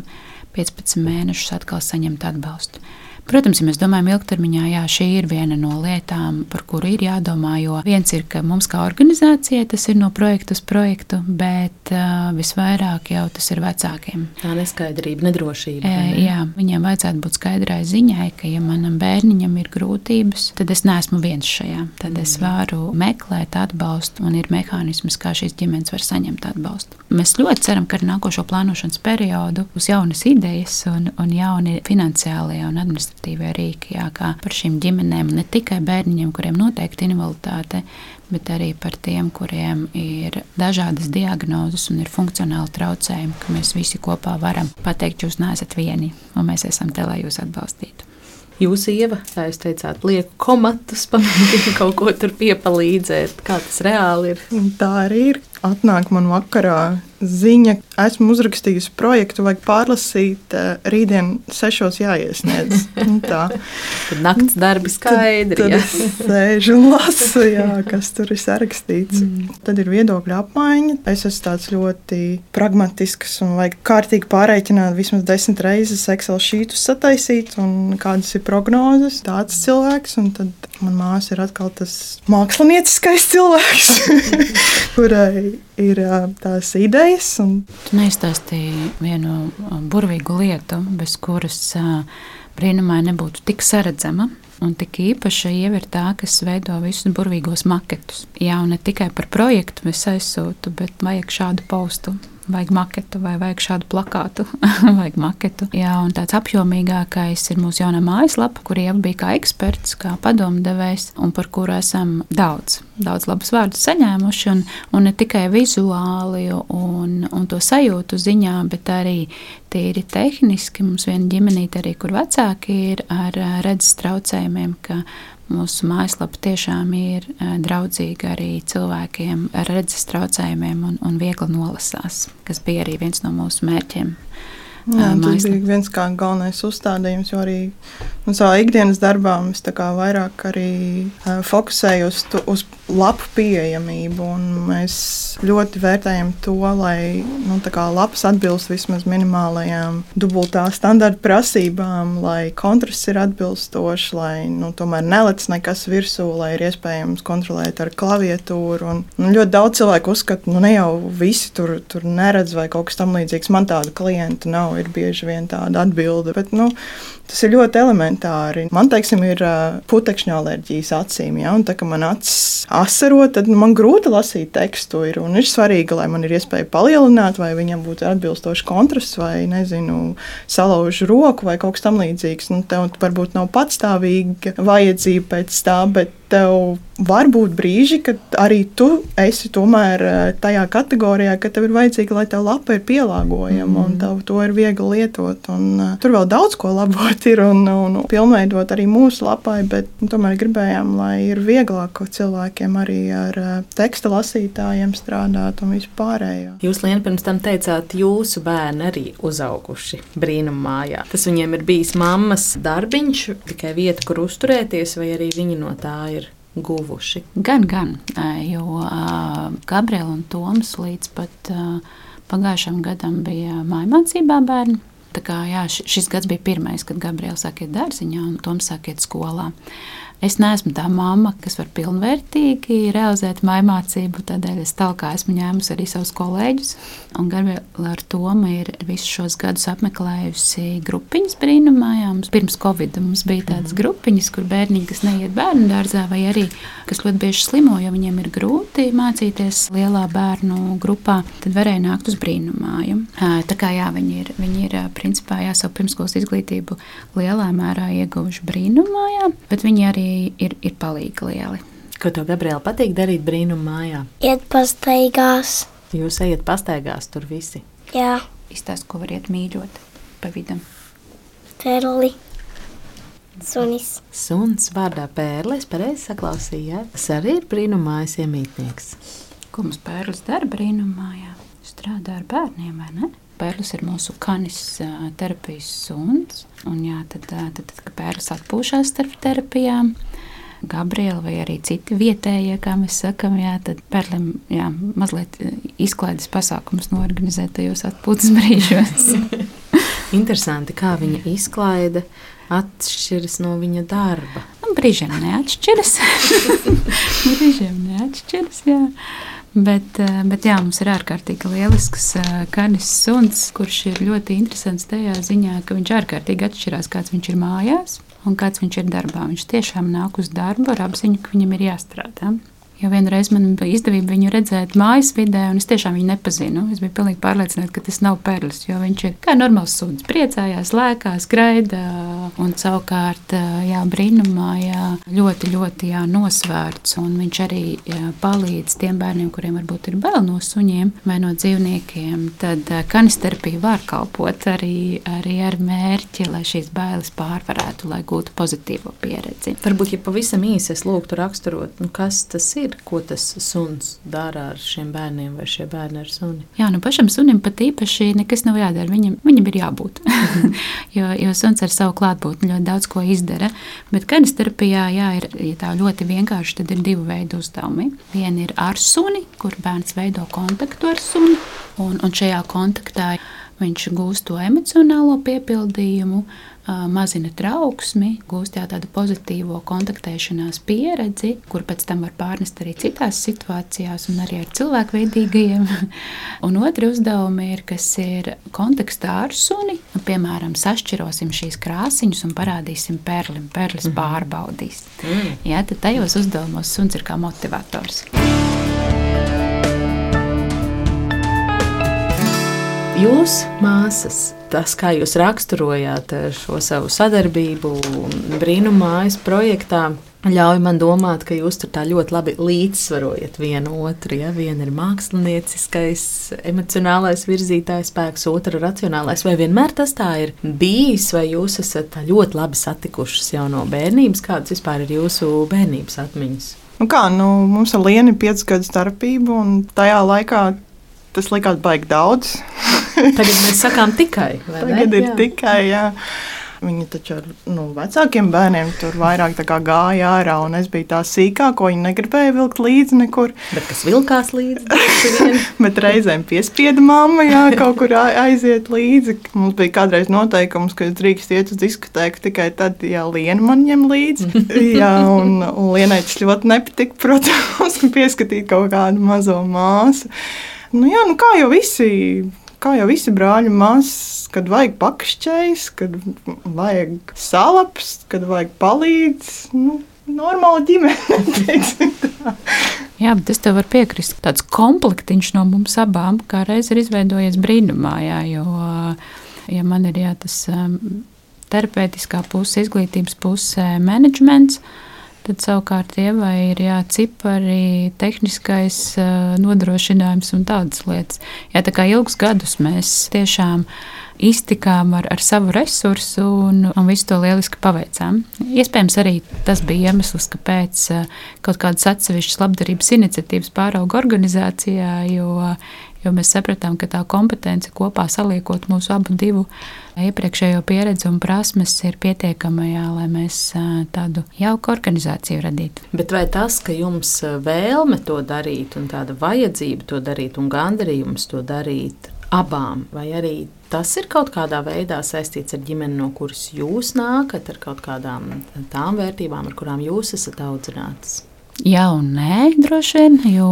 15 mēnešus atkal saņemt atbalstu. Protams, ja mēs domājam ilgtermiņā, jā, šī ir viena no lietām, par kuru ir jādomā. Jo viens ir, ka mums kā organizācijai tas ir no projekta uz projektu, bet uh, visvairāk jau tas ir vecākiem. Tā neskaidrība, nedrošība. E, jā, viņiem vajadzētu būt skaidrai ziņai, ka, ja manam bērniņam ir grūtības, tad es neesmu viens šajā. Tad mm. es varu meklēt atbalstu, un ir mehānisms, kā šīs ģimenes var saņemt atbalstu. Mēs ļoti ceram, ka ar nākošo plānošanas periodu būs jaunas idejas un, un jauni finansiālie un administratīvie administratīvie rīki, jā, kā par šīm ģimenēm, ne tikai bērniņiem, kuriem noteikti invaliditāte, bet arī par tiem, kuriem ir dažādas diagnozes un ir funkcionāli traucējumi, ka mēs visi kopā varam pateikt, jūs neesat vieni, un mēs esam te, lai jūs atbalstītu. Jūs, Ieva, kā jūs teicāt, lieku komatus, pamēģināt kaut ko tur piepalīdzēt, kā tas reāli ir. Tā arī ir. Atnāk man vakarā ziņa, esmu uzrakstījusi projektu, vajag pārlasīt, eh, rītdien sešos jāiesniedz. Nu tā. Tad naktas darbi skaidri. Tad, tad es sēžu un lasu, jā, kas tur ir sarakstīts. Mm. Tad ir viedokļa apmaiņa. Es esmu tāds ļoti pragmatisks un vajag kārtīgi pārreikināt vismaz desmit reizes Excel šītus sataisīt un kādas ir prognozes. Tāds cilvēks, un tad man māsa ir atkal tas mākslinieckais cilvēks, kurai ir tās idejas. Un... Tu neizstāstīji vienu burvīgu lietu, bez kuras brīnumā nebūtu tik saredzama. Un tik īpaši jau ir tā, kas veido visus burvīgos maketus. Jā, ne tikai par projektu es aizsūtu, bet vajag šādu postu vajag maketu, vai vajag šādu plakātu, vajag maketu. Jā, un tāds apjomīgākais ir mūsu jaunā mājaslapa, kur jau bija kā eksperts, kā padomdevējs, un par kuru esam daudz, daudz labus vārdus saņēmuši. Un, un ne tikai vizuāli un, un to sajūtu ziņā, bet arī tīri tehniski. Mums viena ģimenīte arī, kur vecāki ir ar redzes traucējumiem, ka Mūsu mājaslapa tiešām ir eh, draudzīga arī cilvēkiem ar redzes traucējumiem un, un viegli nolasās, kas bija arī viens no mūsu mērķiem. Jā, tas bija viens kā galvenais uzstādījums, jo arī nu, savā ikdienas darbā es vairāk arī uh, fokusēju uz, uz lapu pieejamību. Mēs ļoti vērtējam to, lai nu, lapas atbilst vismaz minimālajām dubultā standarta prasībām, lai kontrasts ir atbilstošs, lai nu, tomēr nelec nekas virsū, lai ir iespējams kontrolēt ar klaviatūru. Un, nu, ļoti daudz cilvēku uzskata, nu ne jau visi tur, tur neredz vai kaut kas tamlīdzīgs. Man tādu klientu nav ir bieži vien tāda atbilde. Bet, nu, tas ir ļoti elementāri. Man, teiksim, ir putekšņa alerģijas acīm. Ja? Un, tā, man acis asaro, tad man grūti lasīt tekstu. Ir, ir svarīgi, lai man ir iespēja palielināt, vai viņam būtu atbilstošs kontrasts, vai nezinu, salauž roku vai kaut kas tamlīdzīgs. Nu, tev varbūt nav patstāvīga vajadzība pēc tā, bet tev var būt brīži, kad arī tu esi tomēr tajā kategorijā, ka tev ir vajadzīga, lai tev lapa ir pielāgojama mm. un tev to ir viegli lietot. Un, uh, tur vēl daudz ko labot ir un, un, un pilnveidot arī mūsu lapai, bet nu, tomēr gribējām, lai ir vieglāk cilvēkiem arī ar uh, teksta lasītājiem strādāt un vispārējo. Jūs, Liena, pirms tam teicāt, jūsu bērni arī uzauguši brīnummājā. Tas viņiem ir bijis mammas darbiņš, tikai vieta, kur uzturēties, vai arī viņi no tā ir guvuši? Gan, gan, jo uh, Gabriela un Toms līdz pat pagājušam gadam bija mājmācībā bērni. Tā kā, jā, šis gads bija pirmais, kad Gabriela sāk iet dārziņā un Toms sāk iet skolā. Es neesmu tā mamma, kas var pilnvērtīgi realizēt mājmācību, tādēļ es tālāk esmu ņēmusi arī savus kolēģus. Un Gabriela ar Tomu ir visus šos gadus apmeklējusi grupiņas brīnumājām. Pirms Covid mums bija tādas mm. grupiņas, kur bērniņi, kas neiet bērnu dārzā, vai arī kas ļoti bieži slimo, jo viņiem ir grūti mācīties lielā bērnu grupā, tad varēja nākt uz brīnumāju. Tā kā jā, viņi ir, viņi ir principā jā, savu pirmskolas izglītību lielā mērā ieguvuši brīnumājā, bet viņi arī ir, ir palīgi lieli. Ko tev, Gabriela, patīk darīt brīnuma mājā? Iet pastaigās. Jūs ejat pastaigās tur visi? Jā. Izstāst, ko variet mīļot pa vidam. Perli. Sunis. Suns vārdā pērlis, pareizi saklausījāt. Tas arī ir brīnumājas iemītnieks. Ko mums pērlis dara brīnumājā? Strādā ar bērniem, vai ne? Pērlis ir mūsu kanis terapijas suns. Un, jā, tad, tad, tad, kad pērlis atpūšas starp terapijām, Gabriela vai arī citi vietējie, kā mēs sakām, jā, tad pērlim jā, mazliet izklaides pasākums norganizēt tajos atpūtas brīžos. Interesanti, kā viņa izklaide atšķiras no viņa darba. Nu, brīžiem neatšķiras. brīžiem neatšķiras, jā. Bet, eh, bet jā, mums ir ārkārtīgi lielisks eh, kanis suns, kurš ir ļoti interesants tajā ziņā, ka viņš ārkārtīgi atšķirās, kāds viņš ir mājās un kāds viņš ir darbā. Viņš tiešām nāk uz darbu ar apziņu, ka viņam ir jāstrādā. Jo vienreiz man bija izdevība viņu redzēt mājas vidē, un es tiešām viņu nepazinu. Es biju pilnīgi pārliecināta, ka tas nav perlis, jo viņš ir kā normāls suns. Priecājās, lēkās, gaida, un savukārt jā, brīnumā jā, ļoti, ļoti jā, nosvērts. Viņš arī jā, palīdz tiem bērniem, kuriem varbūt ir bail no suņiem vai no dzīvniekiem. Tad kanisterapija var kalpot arī, arī ar mērķi, lai šīs bailes pārvarētu, lai gūtu pozitīvo pieredzi. Varbūt, ja pavisam īsi es lūgtu raksturot, nu, kas tas ir ir, ko tas suns dara ar šiem bērniem, vai šie bērni ar suni. Jā, nu pašam sunim pat īpaši nekas nav jādara. Viņam, viņam ir jābūt. jo, jo suns ar savu klātbūtni ļoti daudz ko izdara. Bet kanisterapijā, jā, ir ja tā ļoti vienkārši, tad ir divi veidi uzdevumi. Viena ir ar suni, kur bērns veido kontaktu ar suni, un, un šajā kontaktā viņš gūst to emocionālo piepildījumu mazina trauksmi, gūst jau tādu pozitīvo kontaktēšanās pieredzi, kur pēc tam var pārnest arī citās situācijās, un arī ar cilvēkveidīgajiem. un otri uzdevumi ir, kas ir kontekstā ar suni. Nu, piemēram, sašķirosim šīs krāsiņas un parādīsim perlim, perlis mm pārbaudīs. Mm. Jā, tad tajos uzdevumos suns ir kā motivators. Jūs, māsas, tas, kā jūs raksturojāt šo savu sadarbību brīnumājas projektā, ļauj man domāt, ka jūs tur tā ļoti labi līdzsvarojat vienu otru. Ja? Viena ir mākslinieckais, emocionālais virzītājs spēks, otra - racionālais. Vai vienmēr tas tā ir bijis, vai jūs esat ļoti labi satikušas jau no bērnības? Kādas vispār ir jūsu bērnības atmiņas? Nu kā, nu, mums ar Lienu ir piecas gadu starpība, un tajā laikā tas likās baigi daudz. Tagad mēs sakām tikai. Tagad ne? ir jā. tikai. Jā. Viņi taču ar nu, vecākiem bērniem tur vairāk gāja ārā, un es biju tā sīkā, ko viņi negribēja vilkt līdzi nekur. Bet kas vilkās līdzi? Bet reizēm piespieda mamma, jā, kaut kur aiziet līdzi. Mums bija kādreiz noteikums, ka es drīkst iet uz diskotēku tikai tad, ja Liena man ņem līdzi. jā, un, un Lienai tas ļoti nepatika, protams, pieskatīt kaut kādu mazo māsu. Nu, jā, nu kā jau visi kā jau visi brāļi māsas, kad vajag pakšķējis, kad vajag salaps, kad vajag palīdz. Nu, Normāla ģimene. Jā, bet es tev varu piekrist. Tāds komplektiņš no mums abām kā reiz ir izveidojies brīnumā. Jā, jo, ja man ir jā, tas um, terapeitiskā puse, izglītības puse, menedžments, Tad savukārt ievai ir jā, cipari, tehniskais nodrošinājums un tādas lietas. Jā, tā kā ilgus gadus mēs tiešām iztikām ar, ar savu resursu un, un visu to lieliski paveicām. Iespējams, arī tas bija iemesls, kāpēc kaut kādas atsevišķas labdarības iniciatīvas pārauga organizācijā, jo, jo mēs sapratām, ka tā kompetence kopā saliekot mūsu abu divu iepriekšējo pieredzi un prasmes ir pietiekama, jā, lai mēs tādu jauku organizāciju radītu. Bet vai tas, ka jums vēlme to darīt un tāda vajadzība to darīt un gandarījums to darīt abām, vai arī tas ir kaut kādā veidā saistīts ar ģimeni, no kuras jūs nākat, ar kaut kādām tām vērtībām, ar kurām jūs esat audzināts? Jā, un nē, droši vien, jo,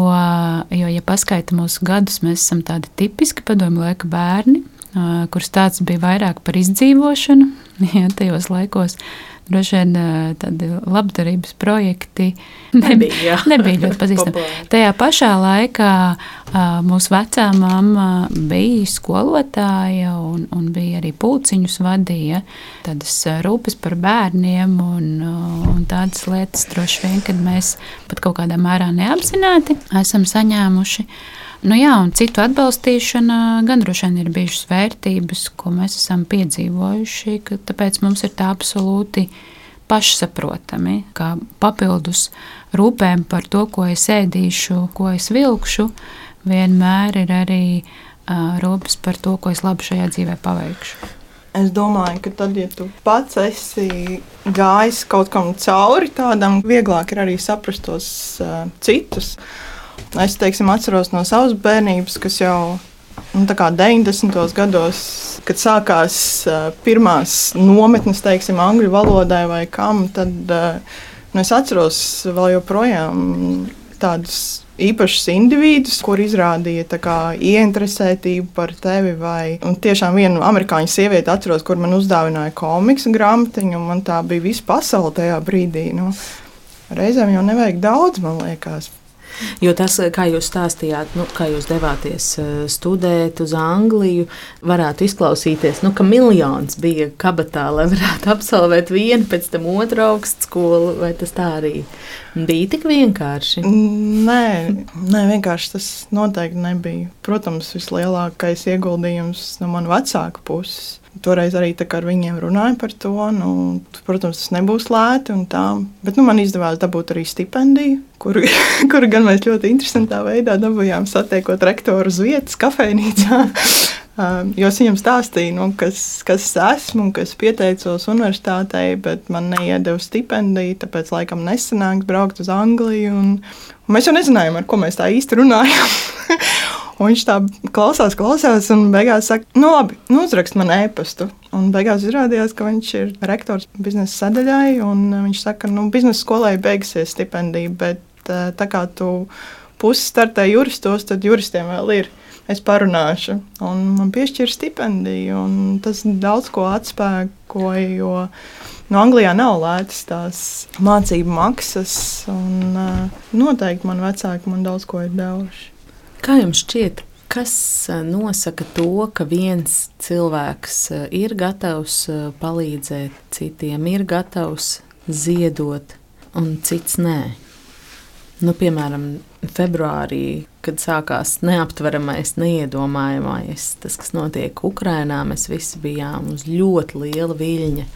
jo ja paskaita mūsu gadus, mēs esam tādi tipiski padomju laika bērni, kurš tāds bija vairāk par izdzīvošanu ja, tajos laikos. Droši vien tādi labdarības projekti nebija, nebija ļoti pazīstami. Tajā pašā laikā mūsu vecā mamma bija skolotāja un, un bija arī pulciņus vadīja. Tādas rūpes par bērniem un, un tādas lietas droši vien, kad mēs pat kaut kādā mērā neapzināti esam saņēmuši. Nu jā, un citu atbalstīšana gan droši vien ir bijušas vērtības, ko mēs esam piedzīvojuši. Tāpēc mums ir tā absolūti pašsaprotami, ka papildus rūpēm par to, ko es ēdīšu, ko es vilkšu, vienmēr ir arī uh, rūpes par to, ko es labi šajā dzīvē paveikšu. Es domāju, ka tad, ja tu pats esi gājis kaut kam cauri, tādam vieglāk ir arī saprast tos uh, citus. Uh, Es teiksim, atceros no savas bērnības, kas jau nu, 90. gados, kad sākās uh, pirmās nometnes, teiksim, angļu valodai vai kam, tad uh, nu, es atceros vēl joprojām tādus īpašus individus, kur izrādīja kā, ieinteresētību par tevi. Vai, un tiešām viena amerikāņu sieviete atceros, kur man uzdāvināja komiksu grāmatiņu, un man tā bija visa pasaule tajā brīdī. Nu, reizēm jau nevajag daudz, man liekas. Jo tas, kā jūs stāstījāt, nu, kā jūs devāties eh, studēt uz Angliju, varētu izklausīties, nu, ka miljons bija kabatā, lai varētu absolvēt vienu, pēc tam otru augstskolu. Vai tas tā arī bija tik vienkārši? Nē, nē vienkārši tas noteikti nebija. Protams, vislielākais ieguldījums no manas vecāka puses. Toreiz arī ar viņiem runāju par to. Nu, protams, tas nebūs lēti. Bet nu, man izdevās dabūt arī stipendiju, kuru, kuru gan mēs ļoti interesantā veidā dabūjām satiekot rektoru uz vietas, kafejnīcā. Um, jo es viņam stāstīju, nu, kas, kas es esmu un kas pieteicos universitātei, bet man neiedeva stipendiju, tāpēc laikam nesanāks braukt uz Angliju. Un, un mēs jau nezinājām, ar ko mēs tā īsti runājam. Un viņš tā klausās, klausās, un beigās saka, nu, labi, nu, uzrakst man e-pastu. Un beigās izrādījās, ka viņš ir rektors biznesa sadaļai, un viņš saka, nu, biznesa skolai beigsies stipendija, bet eh, tā kā tu pusi startē juristos, tad juristiem vēl ir. Es parunāšu, un man piešķīra stipendiju, un tas daudz ko atspēkoja, jo no Anglijā nav lētas tās mācību maksas, un uh, noteikti man vecāki man daudz ko ir devuši. Kā jums šķiet, kas eh, nosaka to, ka viens cilvēks eh, ir gatavs eh, palīdzēt citiem, ir gatavs ziedot, un cits nē? Nu, piemēram, februārī, kad sākās neaptveramais, neiedomājamais, tas, kas notiek Ukrajinā, mēs visi bijām uz ļoti liela viļņa.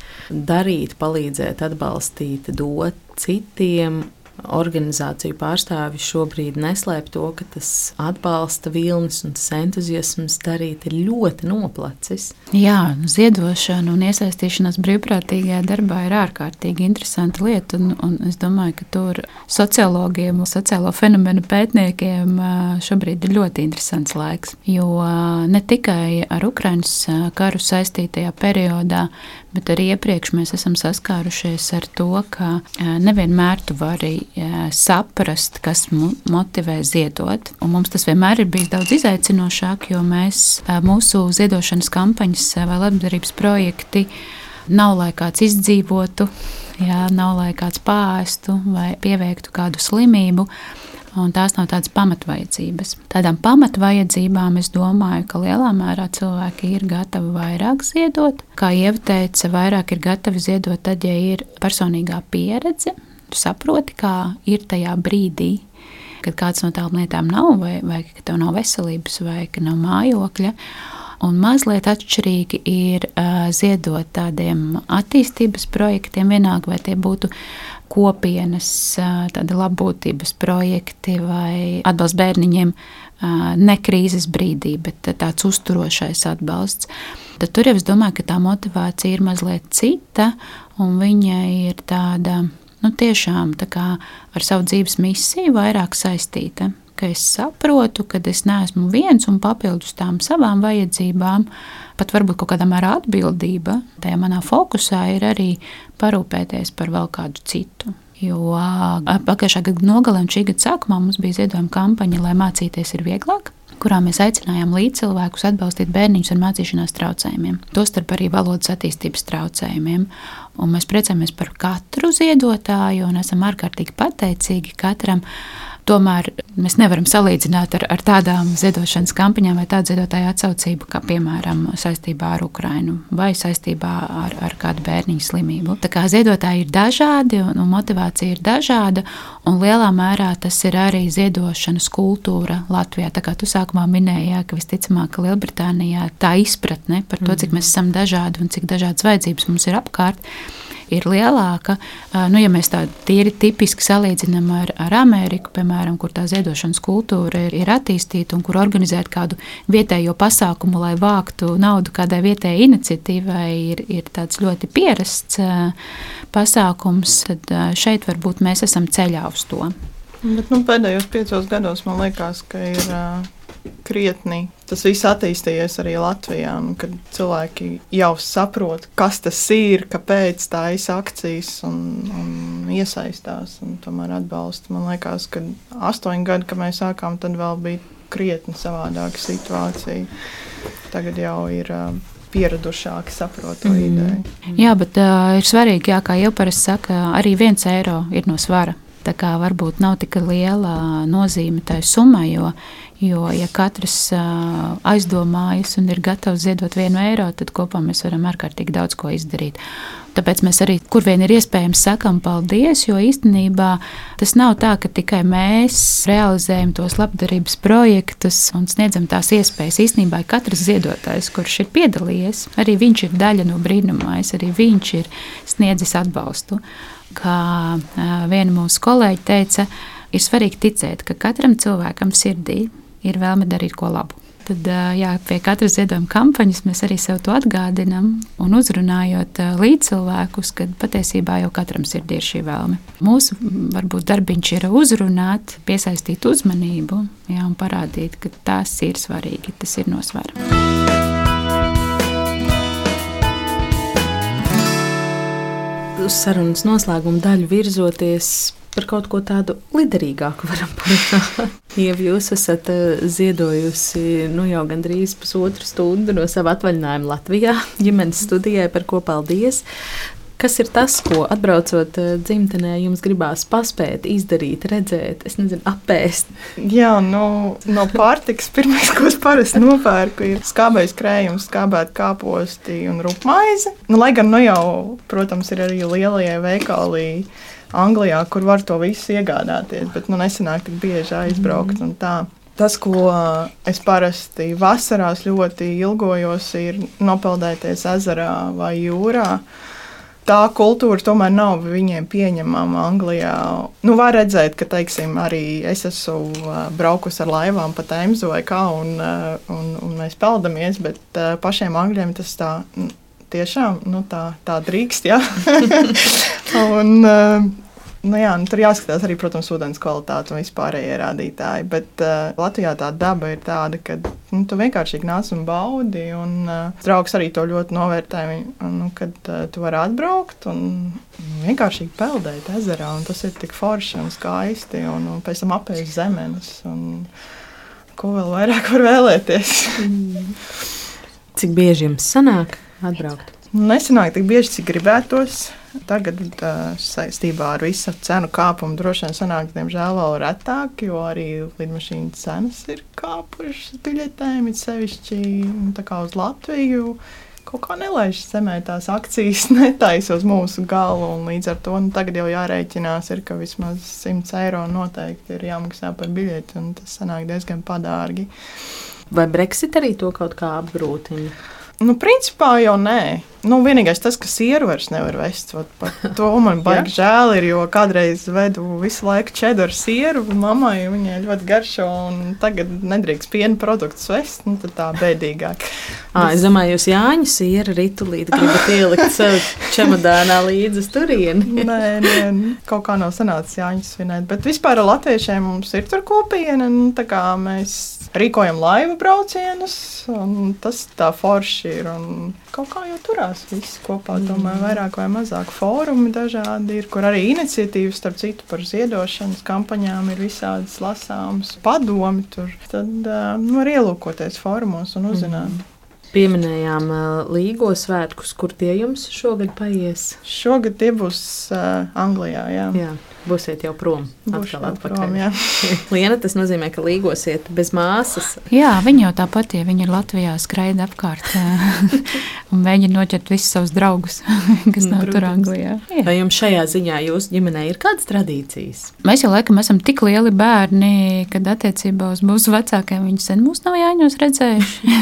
Darīt, palīdzēt, atbalstīt, dot citiem organizāciju pārstāvi šobrīd neslēp to, ka tas atbalsta vilnis un tas entuziasms darīt ir ļoti noplacis. Jā, ziedošana un iesaistīšanās brīvprātīgajā darbā ir ārkārtīgi interesanta lieta. Un, un es domāju, ka tur sociologiem un sociālo fenomenu pētniekiem šobrīd ir ļoti interesants laiks. Jo ne tikai ar Ukraiņas karu saistītajā periodā, bet arī iepriekš mēs esam saskārušies ar to, ka nevienmēr tu vari saprast, kas motivē ziedot. Un mums tas vienmēr ir bijis daudz izaicinošāk, jo mēs mūsu ziedošanas kampaņas vai labdarības projekti nav lai kāds izdzīvotu, jā, nav lai kāds pāestu vai pieveiktu kādu slimību un tās nav tādas pamatvajadzības. Tādām pamatvajadzībām es domāju, ka lielā mērā cilvēki ir gatavi vairāk ziedot. Kā jau teica, vairāk ir gatavi ziedot tad, ja ir personīgā pieredze. Tu saproti, kā ir tajā brīdī, kad kāds no tām lietām nav, vai, vai ka tev nav veselības, vai ka nav mājokļa. Un mazliet atšķirīgi ir uh, ziedot tādiem attīstības projektiem, vienalga vai tie būtu kopienas, uh, tādi labbūtības projekti vai atbalsts bērniņiem, uh, ne krīzes brīdī, bet tāds uzturošais atbalsts. Tad tur jau es domāju, ka tā motivācija ir mazliet cita, un viņa ir tāda nu, tiešām ar savu dzīves misiju vairāk saistīta. Es saprotu, ka es neesmu viens un papildus tām savām vajadzībām, pat varbūt kaut kādā mērā atbildība. Tajā manā fokusā ir arī parūpēties par vēl kādu citu. Jo pagājušā gada nogalē un šī gada sākumā mums bija ziedojuma kampaņa, lai mācīties ir vieglāk kurā mēs aicinājām līdzcilvēkus atbalstīt bērniņus ar mācīšanās traucējumiem, tostarp arī valodas attīstības traucējumiem. Un mēs priecājamies par katru ziedotāju un esam ārkārtīgi pateicīgi katram Tomēr mēs nevaram salīdzināt ar, ar tādām ziedošanas kampaņām vai tādu ziedotāju atsaucību, kā piemēram saistībā ar Ukrajinu vai saistībā ar, ar kādu bērniņu slimību. Tā kā ziedotāji ir dažādi un, un motivācija ir dažāda, un lielā mērā tas ir arī ziedošanas kultūra Latvijā. Tā kā tu sākumā minēji, jā, ka visticamāk, ka Lielbritānijā tā izpratne par to, cik mēs esam dažādi un cik dažādas vajadzības mums ir apkārt ir lielāka. Nu, ja mēs tā tīri tipiski salīdzinām ar, ar Ameriku, piemēram, kur tā ziedošanas kultūra ir, ir attīstīta un kur organizēt kādu vietējo pasākumu, lai vāktu naudu kādai vietējai iniciatīvai, ir, ir tāds ļoti pierasts pasākums, tad šeit varbūt mēs esam ceļā uz to. Bet, nu, pēdējos piecos gados man liekas, ka ir krietni tas viss attīstījies arī Latvijā. Un, kad cilvēki jau saprot, kas tas ir, kāpēc tā ir akcijas un, un iesaistās un tomēr atbalsta. Man liekas, ka astoņi gadi, kad mēs sākām, tad vēl bija krietni savādāka situācija. Tagad jau ir. Pieradušāki saprot to mm. ideju. Jā, bet uh, ir svarīgi, jā, kā jau parasti saka, arī viens eiro ir no svara. Tā kā varbūt nav tik liela nozīme tai summai, jo Jo, ja katrs uh, aizdomājas un ir gatavs ziedot vienu eiro, tad kopā mēs varam ārkārtīgi daudz ko izdarīt. Tāpēc mēs arī, kur vien ir iespējams, sakām paldies, jo īstenībā tas nav tā, ka tikai mēs realizējam tos labdarības projektus un sniedzam tās iespējas. Īstenībā katrs ziedotājs, kurš ir piedalījies, arī viņš ir daļa no brīnumais, arī viņš ir sniedzis atbalstu. Kā viena mūsu kolēģi teica, ir svarīgi ticēt, ka katram cilvēkam sirdī ir vēlme darīt ko labu. Tad jā, pie katras ziedojuma kampaņas mēs arī sev to atgādinām un uzrunājot līdzcilvēkus, kad patiesībā jau katram sirdī ir šī vēlme. Mūsu varbūt darbiņš ir uzrunāt, piesaistīt uzmanību jā, un parādīt, ka tas ir svarīgi, tas ir nosvara. Uz sarunas noslēguma daļu virzoties, par kaut ko tādu liderīgāku varam parunāt. ja jūs esat eh, ziedojusi nu, jau gandrīz pusotru stundu no sava atvaļinājuma Latvijā, ģimenes studijai, par ko paldies. Kas ir tas, ko atbraucot eh, dzimtenē, jums gribās paspēt, izdarīt, redzēt, es nezinu, apēst? Jā, no, nu, no pārtikas pirmais, ko es parasti nopērku, ir skābais krējums, skābēt kāposti un rupmaizi. Nu, lai gan, nu jau, protams, ir arī lielie veikali Anglijā, kur var to visu iegādāties, bet nu, nesenāk tik bieži aizbraukt. Mm. Tas, ko es parasti vasarās ļoti ilgojos, ir nopeldēties ezerā vai jūrā. Tā kultūra tomēr nav viņiem pieņemama Anglijā. Nu, var redzēt, ka teiksim, arī es esmu braukusi ar laivām pa Tēmzu vai kā, un, un, un mēs peldamies, bet pašiem angļiem tas tā tiešām nu, tā, tā drīkst. Ja? un, uh, Nu jā, nu, tur jāskatās arī, protams, ūdens kvalitāte un vispārējie rādītāji. Bet uh, Latvijā tā daba ir tāda, ka nu, tu vienkārši nāc un baudi. Un, uh, draugs arī to ļoti novērtē, nu, kad uh, tu vari atbraukt un vienkārši peldēt ezerā. Tas ir tik forši un skaisti. Un, un pēc tam apēst zemes. Ko vēl vairāk var vēlēties? Cik bieži jums sanāk atbraukt? Nesenāk tik bieži, cik gribētos. Tagad uh, saistībā ar visu cenu kāpumu droši vien sanāk, diemžēl, vēl retāk, jo arī lidmašīnu cenas ir kāpušas biļetēm, it sevišķi uz Latviju. kaut kā nelaiž zemē tās akcijas, netaisa uz mūsu galvu. Līdz ar to nu, tagad jau jārēķinās, ir, ka vismaz 100 eiro noteikti ir jāmaksā par biļeti, un tas sanāk diezgan padārgi. Vai Brexit arī to kaut kā apgrūtina? Nu, principā jau nē. Nu, vienīgais tas, ka sieru vairs nevar vest. Par to man baigi žēl, ir, jo kādreiz vedu visu laiku čedaru sieru mammai. Viņai ļoti garšo, un tagad nedrīkst piena produktus vest. Nu, tā bēdīgāk. À, es domāju, jūs Jāņa sieru ritulīt gribat ielikt sev čemodānā līdzi turieni. nē, nē, kaut kā nav sanācis Jāņa svinēt. Bet vispār ar latviešiem mums ir tur kopiena. Nu, tā kā mēs rīkojam laivu braucienus, un tas tā forši ir. Kaut kā jau turās viss kopā. Mm. Domāju, vairāk vai mazāk fórumi dažādi ir, kur arī iniciatīvas, starp citu, par ziedošanas kampaņām ir visādas lasāmas padomi. Tur tad nu, var ielūkoties fórumos un uzzināt. Mm. Pieminējām uh, Līgo svētkus, kur tie jums šogad paies? Šogad tie būs uh, Anglijā. Jā. Jā. Būsiet jau prom. Būšu jau prom, jā. Liena, tas nozīmē, ka līgosiet bez māsas. Jā, viņa jau tāpat, ja viņa ir Latvijā, skraida apkārt un mēģina noķert visus savus draugus, kas nav Protams. tur Anglijā. Jā. Vai jums šajā ziņā jūsu ģimenē ir kādas tradīcijas? Mēs jau laikam esam tik lieli bērni, kad attiecībā uz mūsu vecākiem viņi sen mūs nav jāņos redzējuši.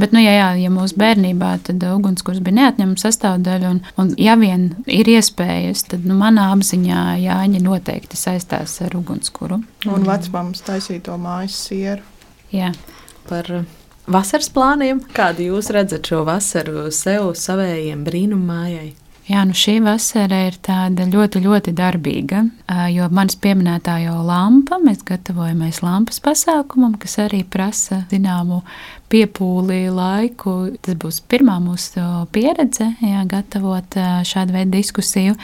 Bet, nu, jā, jā, ja mūsu bērnībā, tad ugunskurs bija neatņemama sastāvdaļa, un, un ja vien ir iespējas, tad nu, manā apziņā jā, Jāņa noteikti saistās ar ugunskura. Un vecmāmas taisīto mājas sieru. Jā. Par uh, vasaras plāniem, kādu jūs redzat šo vasaru sev, savējiem brīnummājai? Jā, nu šī vasara ir tāda ļoti, ļoti darbīga, jo manis pieminētā jau lampa, mēs gatavojamies lampas pasākumam, kas arī prasa zināmu piepūli laiku. Tas būs pirmā mūsu pieredze, jā, gatavot šādu veidu diskusiju.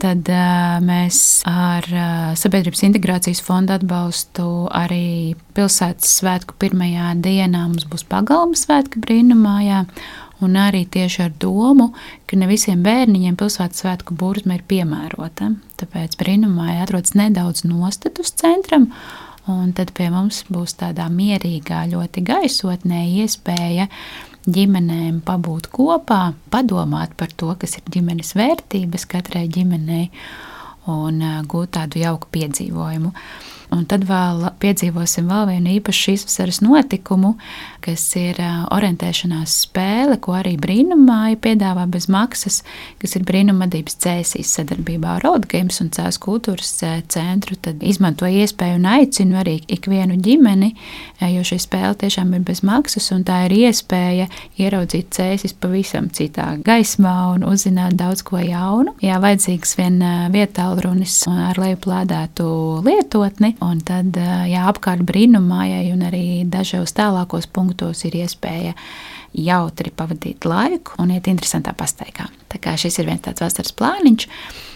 Tad uh, mēs ar uh, Sabiedrības integrācijas fonda atbalstu arī pilsētas svētku pirmajā dienā mums būs pagalma svētki brīnumājā. Un arī tieši ar domu, ka ne visiem bērniņiem pilsētas svētku burzma ir piemērota. Tāpēc brīnumā atrodas nedaudz nostatus centram, un tad pie mums būs tādā mierīgā, ļoti gaisotnē iespēja ģimenēm pabūt kopā, padomāt par to, kas ir ģimenes vērtības katrai ģimenei un gūt tādu jauku piedzīvojumu. Un tad vēl piedzīvosim vēl vienu īpašu šīs vasaras notikumu, kas ir orientēšanās spēle, ko arī brīnummāja piedāvā bez maksas, kas ir brīnummadības cēsīs sadarbībā ar Roadgames un Cēs kultūras centru. Tad izmanto iespēju un aicinu arī ikvienu ģimeni, jo šī spēle tiešām ir bez maksas un tā ir iespēja ieraudzīt cēsis pavisam citā gaismā un uzzināt daudz ko jaunu. Jā, vajadzīgs vien vietālrunis ar lejuplādētu lietotni, Un tad jā, apkārt brīnummājai un arī dažos tālākos punktos ir iespēja jautri pavadīt laiku un iet interesantā pastaigā. Tā kā šis ir viens tāds vasaras plāniņš,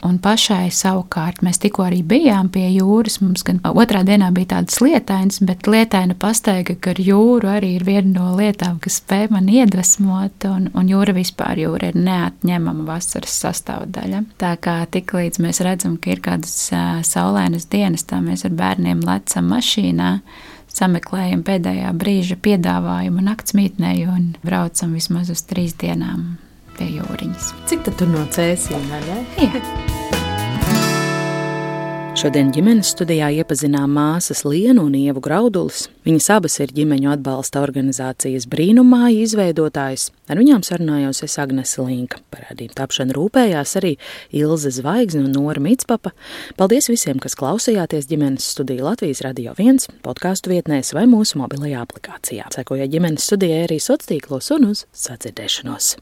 un pašai savukārt mēs tikko arī bijām pie jūras. Mums gan otrā dienā bija tādas lietainas, bet lietaina pastaiga gar jūru arī ir viena no lietām, kas spēj man iedvesmot, un, un jūra vispār jūra ir neatņemama vasaras sastāvdaļa. Tā kā tiklīdz mēs redzam, ka ir kādas saulainas dienas, tā mēs ar bērniem lecam mašīnā sameklējam pēdējā brīža piedāvājumu naktsmītnē un braucam vismaz uz trīs dienām pie jūriņas. Cik tad tur no cēsīm? Šodien ģimenes studijā iepazinām māsas Lienu un Ievu Graudulis. Viņas abas ir ģimeņu atbalsta organizācijas brīnumāja izveidotājs. Ar viņām sarunājos es Agnese Linka. Par radījumu tapšanu rūpējās arī Ilze Zvaigzne un Nora Mitspapa. Paldies visiem, kas klausījāties ģimenes studiju Latvijas Radio 1 podkāstu vietnēs vai mūsu mobilajā aplikācijā. Sekoja ģimenes studijai arī sociālos tīklos un uz sadzirdēšanos.